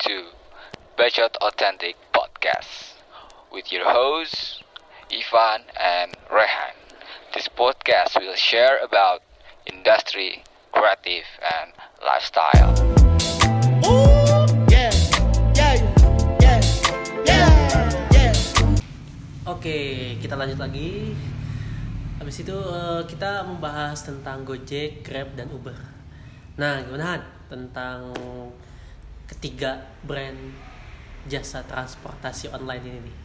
to Bacot Authentic Podcast with your hosts Ivan and Rehan. This podcast will share about industry, creative, and lifestyle. Ooh, yeah, yeah, yeah, yeah, yeah. Oke, kita lanjut lagi. Habis itu eh, kita membahas tentang Gojek, Grab, dan Uber. Nah, gimana Han? Tentang ketiga brand jasa transportasi online ini nih.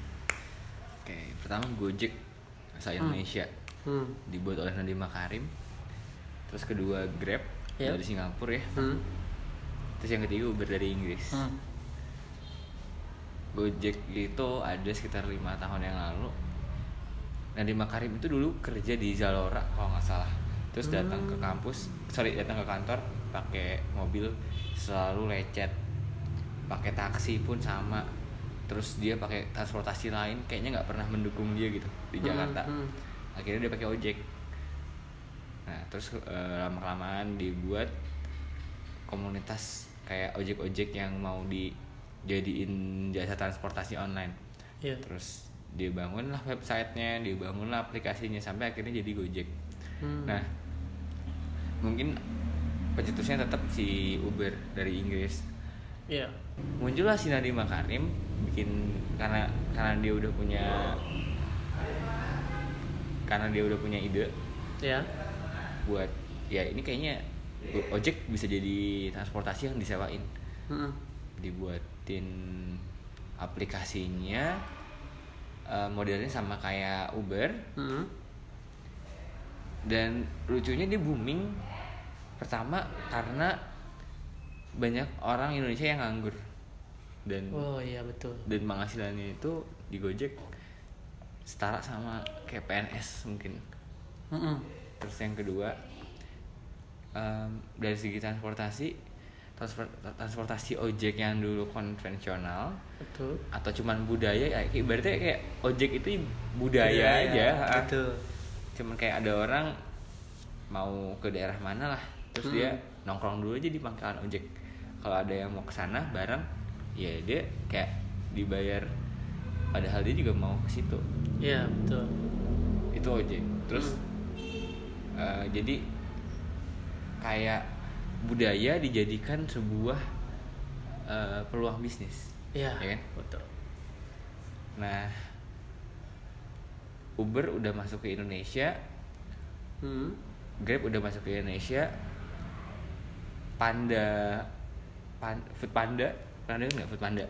Oke, pertama Gojek asal Indonesia Hmm. dibuat oleh Nadiem Makarim. Terus kedua Grab Yep. dari Singapura ya. Hmm. Terus yang ketiga Uber dari Inggris. Hmm. Gojek itu ada sekitar lima tahun yang lalu. Nadiem Makarim itu dulu kerja di Zalora kalau nggak salah. Terus datang ke kampus, sorry datang ke kantor pakai mobil selalu lecet. Pakai taksi pun sama. Terus dia pakai transportasi lain kayaknya nggak pernah mendukung dia gitu di Hmm, Jakarta. hmm. Akhirnya dia pakai ojek. Nah, terus eh, lama-kelamaan dibuat komunitas kayak ojek-ojek yang mau dijadiin jasa transportasi online Iya. terus dia bangunlah websitenya dia bangunlah aplikasinya sampai akhirnya jadi Gojek Hmm. nah mungkin pencetusnya tetap si Uber dari Inggris Iya. Muncullah si Nadiem Makarim bikin karena karena dia udah punya karena dia udah punya ide Ya. buat ya ini kayaknya ojek bisa jadi transportasi yang disewain Hmm. dibuatin aplikasinya eh, modelnya sama kayak Uber Hmm. dan lucunya dia booming pertama karena banyak orang Indonesia yang nganggur dan Oh iya betul. dan penghasilannya itu di Gojek setara sama kayak PNS mungkin Hmm. terus yang kedua em, dari segi transportasi transport- transportasi ojek yang dulu konvensional Betul. atau cuman budaya ya kayak ibaratnya kayak ojek itu budaya, Budaya, aja betul. cuman kayak ada orang mau ke daerah mana lah terus Hmm. dia nongkrong dulu aja di pangkalan ojek kalau ada yang mau ke sana bareng ya dia kayak dibayar padahal dia juga mau ke situ Iya betul. itu ojek terus eh, jadi kayak budaya dijadikan sebuah eh, peluang bisnis Iya. Ya kan? Betul. nah Uber udah masuk ke Indonesia Hmm. Grab udah masuk ke Indonesia Panda Pan, Food Panda pernah dengar nggak Food Panda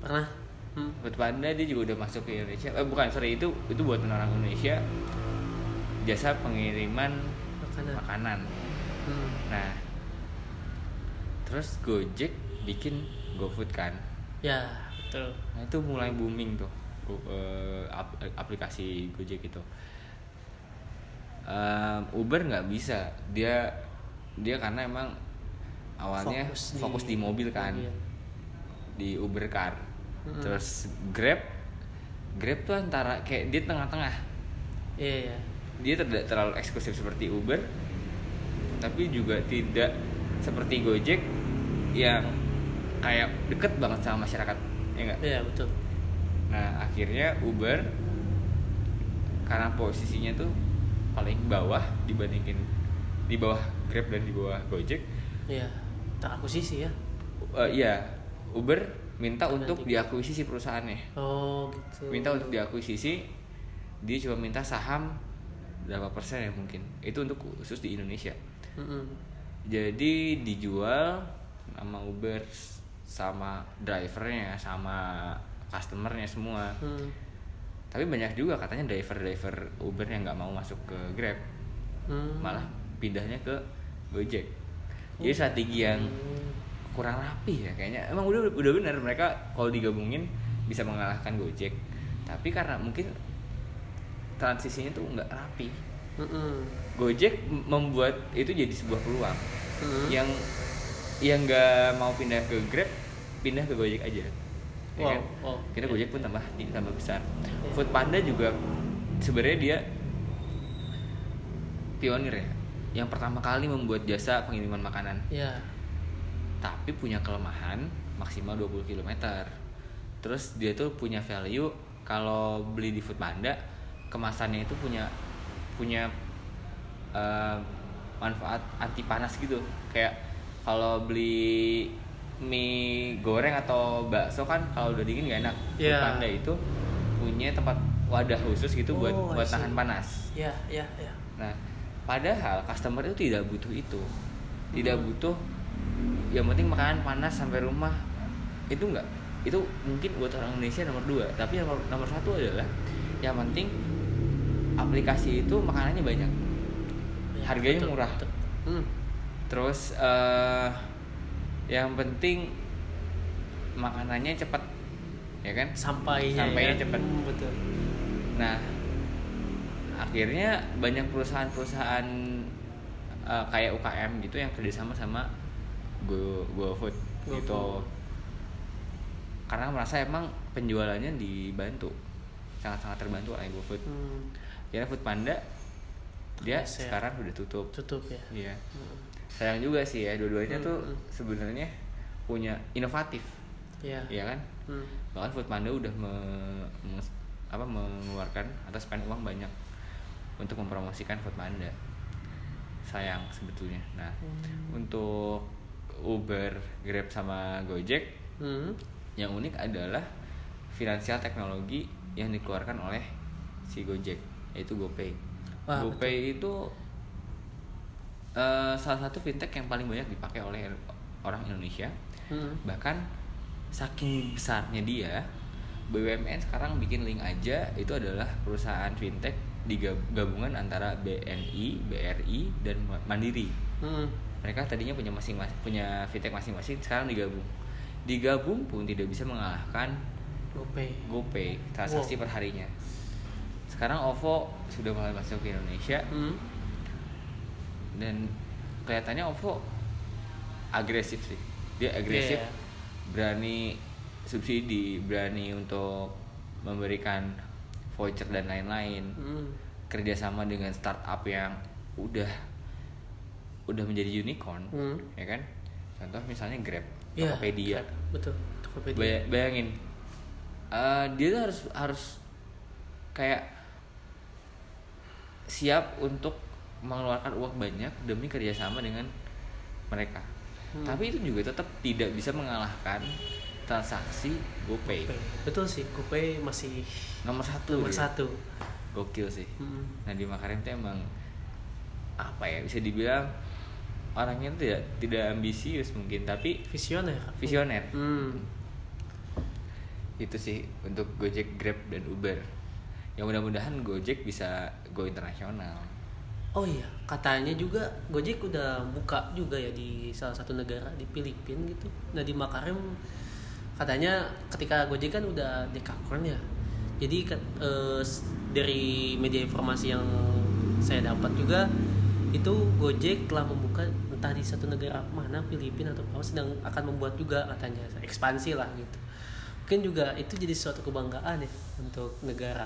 Pernah? Hmm. Food Panda dia juga udah masuk ke Indonesia eh bukan sorry itu itu buat orang Indonesia jasa pengiriman Makanan. makanan Hmm. nah terus Gojek bikin GoFood kan Ya betul. nah itu mulai booming tuh Go- eh, ap- aplikasi Gojek itu Em, Uber nggak bisa dia dia karena emang awalnya fokus di, mobil kan mobil. Di Uber Car Mm-mm. terus Grab Grab tuh antara kayak dia tengah-tengah Iya iya. dia tidak terlalu eksklusif seperti Uber tapi juga tidak seperti Gojek yang kayak deket banget sama masyarakat ya enggak Iya betul. nah akhirnya Uber karena posisinya tuh paling bawah dibandingin di bawah Grab dan di bawah Gojek Iya. Terakuisisi ya. eh, iya Uber minta untuk di- diakuisisi perusahaannya Oh gitu. minta untuk diakuisisi dia cuma minta saham berapa persen ya mungkin itu untuk khusus di Indonesia Mm-mm. jadi dijual sama Uber sama drivernya sama customernya semua Hmm. tapi banyak juga katanya driver-driver Uber yang nggak mau masuk ke Grab Hmm. malah pindahnya ke Gojek jadi strategi yang Hmm. Kurang rapi ya kayaknya emang udah udah benar mereka kalau digabungin bisa mengalahkan Gojek tapi karena mungkin transisinya tuh nggak rapi Mm-mm. Gojek membuat itu jadi sebuah peluang Hmm. yang yang nggak mau pindah ke Grab pindah ke Gojek aja ya Wow, kan? wow. kita Gojek pun tambah tambah besar Food Panda juga sebenarnya dia pionir ya yang pertama kali membuat jasa pengiriman makanan Ya. Tapi punya kelemahan maksimal 20 km terus dia tuh punya value kalau beli di Foodpanda kemasannya itu punya punya eh, manfaat anti panas gitu kayak kalau beli mie goreng atau bakso kan kalau udah dingin gak enak Iya. Foodpanda itu punya tempat wadah khusus gitu buat Oh, buat see. tahan panas ya ya ya Nah, padahal customer itu tidak butuh itu. Tidak Hmm. butuh yang penting makanan panas sampai rumah. Itu enggak. Itu mungkin buat orang Indonesia nomor dua. Tapi nomor, nomor satu adalah yang penting aplikasi itu makanannya banyak. Ya, Harganya murah. Hmm. Terus eh yang penting makanannya cepat. Ya kan? sampainya Sampainya ya. cepet. Hmm, betul Nah, akhirnya banyak perusahaan-perusahaan uh, kayak UKM gitu yang kerjasama sama Go GoFood GoFood. gitu. Karena merasa emang penjualannya dibantu, sangat-sangat terbantu oleh GoFood. Hmm, Karena Food Panda dia Yes, ya. sekarang udah tutup. tutup ya Iya. Hmm. Sayang juga sih ya, dua-duanya Hmm, tuh hmm. sebenarnya punya inovatif, ya ya kan? Hmm. bahkan Food Panda udah me- me- apa mengeluarkan atau spend uang banyak untuk mempromosikan Food Panda sayang sebetulnya nah Hmm. untuk Uber Grab sama Gojek Hmm. yang unik adalah finansial teknologi yang dikeluarkan oleh si Gojek yaitu GoPay Wah, GoPay itu eh, salah satu fintech yang paling banyak dipakai oleh orang Indonesia Hmm. bahkan saking besarnya dia BUMN sekarang bikin link aja itu adalah perusahaan fintech di gabungan antara BNI, BRI dan Ma- Mandiri. Hmm. Mereka tadinya punya masing-masing punya fintech masing-masing sekarang digabung. Digabung pun tidak bisa mengalahkan GoPay GoPay transaksi Wow. perharinya. Sekarang OVO sudah mulai masuk ke Indonesia Hmm. dan kelihatannya OVO agresif sih dia agresif Iya. berani subsidi berani untuk memberikan voucher dan lain-lain Hmm. kerjasama dengan startup yang udah udah menjadi unicorn Hmm. ya kan contoh misalnya Grab Ya, Tokopedia betul Tokopedia Bay- bayangin eh, dia tuh harus harus kayak siap untuk mengeluarkan uang banyak demi kerjasama dengan mereka Hmm. tapi itu juga tetap tidak bisa mengalahkan transaksi GoPay GoPay. betul sih GoPay masih nomor satu nomor dia. satu gokil sih Hmm. nah di Makarim tuh emang apa ya bisa dibilang orangnya tuh tidak tidak ambisius mungkin tapi visioner visioner Hmm. itu sih untuk Gojek, Grab dan Uber. Yang mudah-mudahan Gojek bisa go internasional. Oh iya, katanya juga Gojek udah buka juga ya di salah satu negara di Filipina gitu. Nah di Makarim katanya ketika Gojek kan udah dekakron ya. Jadi eh, dari media informasi yang saya dapat juga itu Gojek telah membuka entah di satu negara mana Filipina atau apa sedang akan membuat juga katanya ekspansi lah gitu. Mungkin juga itu jadi suatu kebanggaan ya untuk negara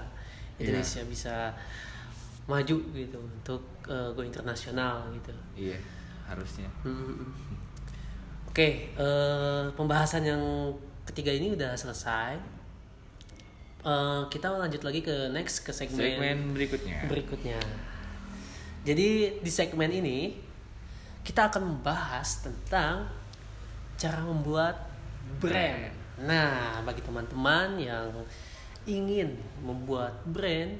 Iya. Indonesia bisa maju gitu untuk eh, go internasional gitu. Iya, harusnya. Hmm. Oke, eh, pembahasan yang ketiga ini udah selesai. Eh, kita lanjut lagi ke next ke segmen, Segmen berikutnya. berikutnya. Jadi di segmen ini kita akan membahas tentang cara membuat brand. Nah, bagi teman-teman yang ingin membuat brand,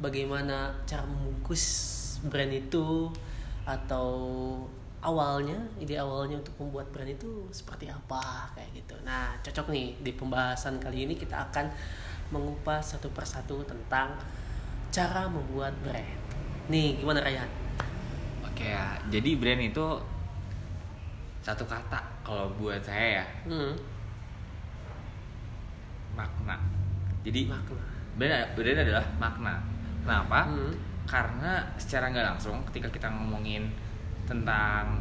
bagaimana cara membungkus brand itu atau awalnya, ide awalnya untuk membuat brand itu seperti apa kayak gitu. Nah, cocok nih di pembahasan kali ini kita akan mengupas satu persatu tentang cara membuat brand. Nih, gimana Ryan? Ya, jadi brand itu satu kata kalau buat saya ya Hmm, makna. Jadi makna. brand, brand adalah makna. Kenapa? Hmm. Karena secara nggak langsung ketika kita ngomongin tentang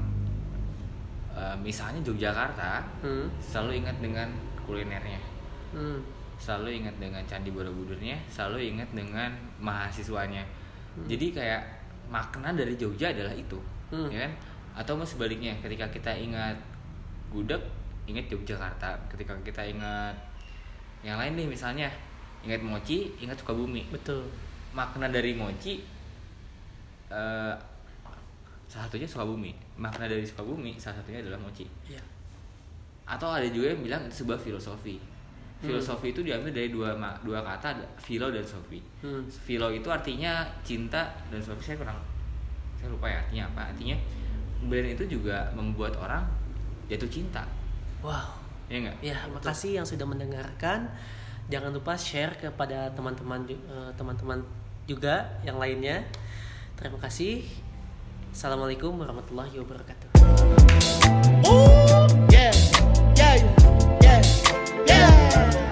eh, misalnya Yogyakarta, Hmm, selalu ingat dengan kulinernya. hmm, selalu ingat dengan candi Borobudurnya, selalu ingat dengan mahasiswanya. Jadi kayak makna dari Jogja adalah itu, Hmm. ya kan? Atau mau sebaliknya, ketika kita ingat gudeg ingat Yogyakarta ketika kita ingat yang lain nih misalnya ingat mochi ingat Sukabumi betul makna dari mochi eh, salah satunya Sukabumi makna dari Sukabumi salah satunya adalah mochi Iya. atau ada juga yang bilang itu sebuah filosofi filosofi itu diambil dari dua ma- dua kata ada philo dan sofi Hmm. philo itu artinya cinta dan sofi saya kurang saya lupa ya artinya apa artinya brand itu juga membuat orang jatuh cinta Wow. ya enggak Ya, makasih yang sudah mendengarkan. Jangan lupa share kepada teman-teman eh, teman-teman juga yang lainnya. Terima kasih. Assalamualaikum warahmatullahi wabarakatuh. Yeah, yeah, yeah.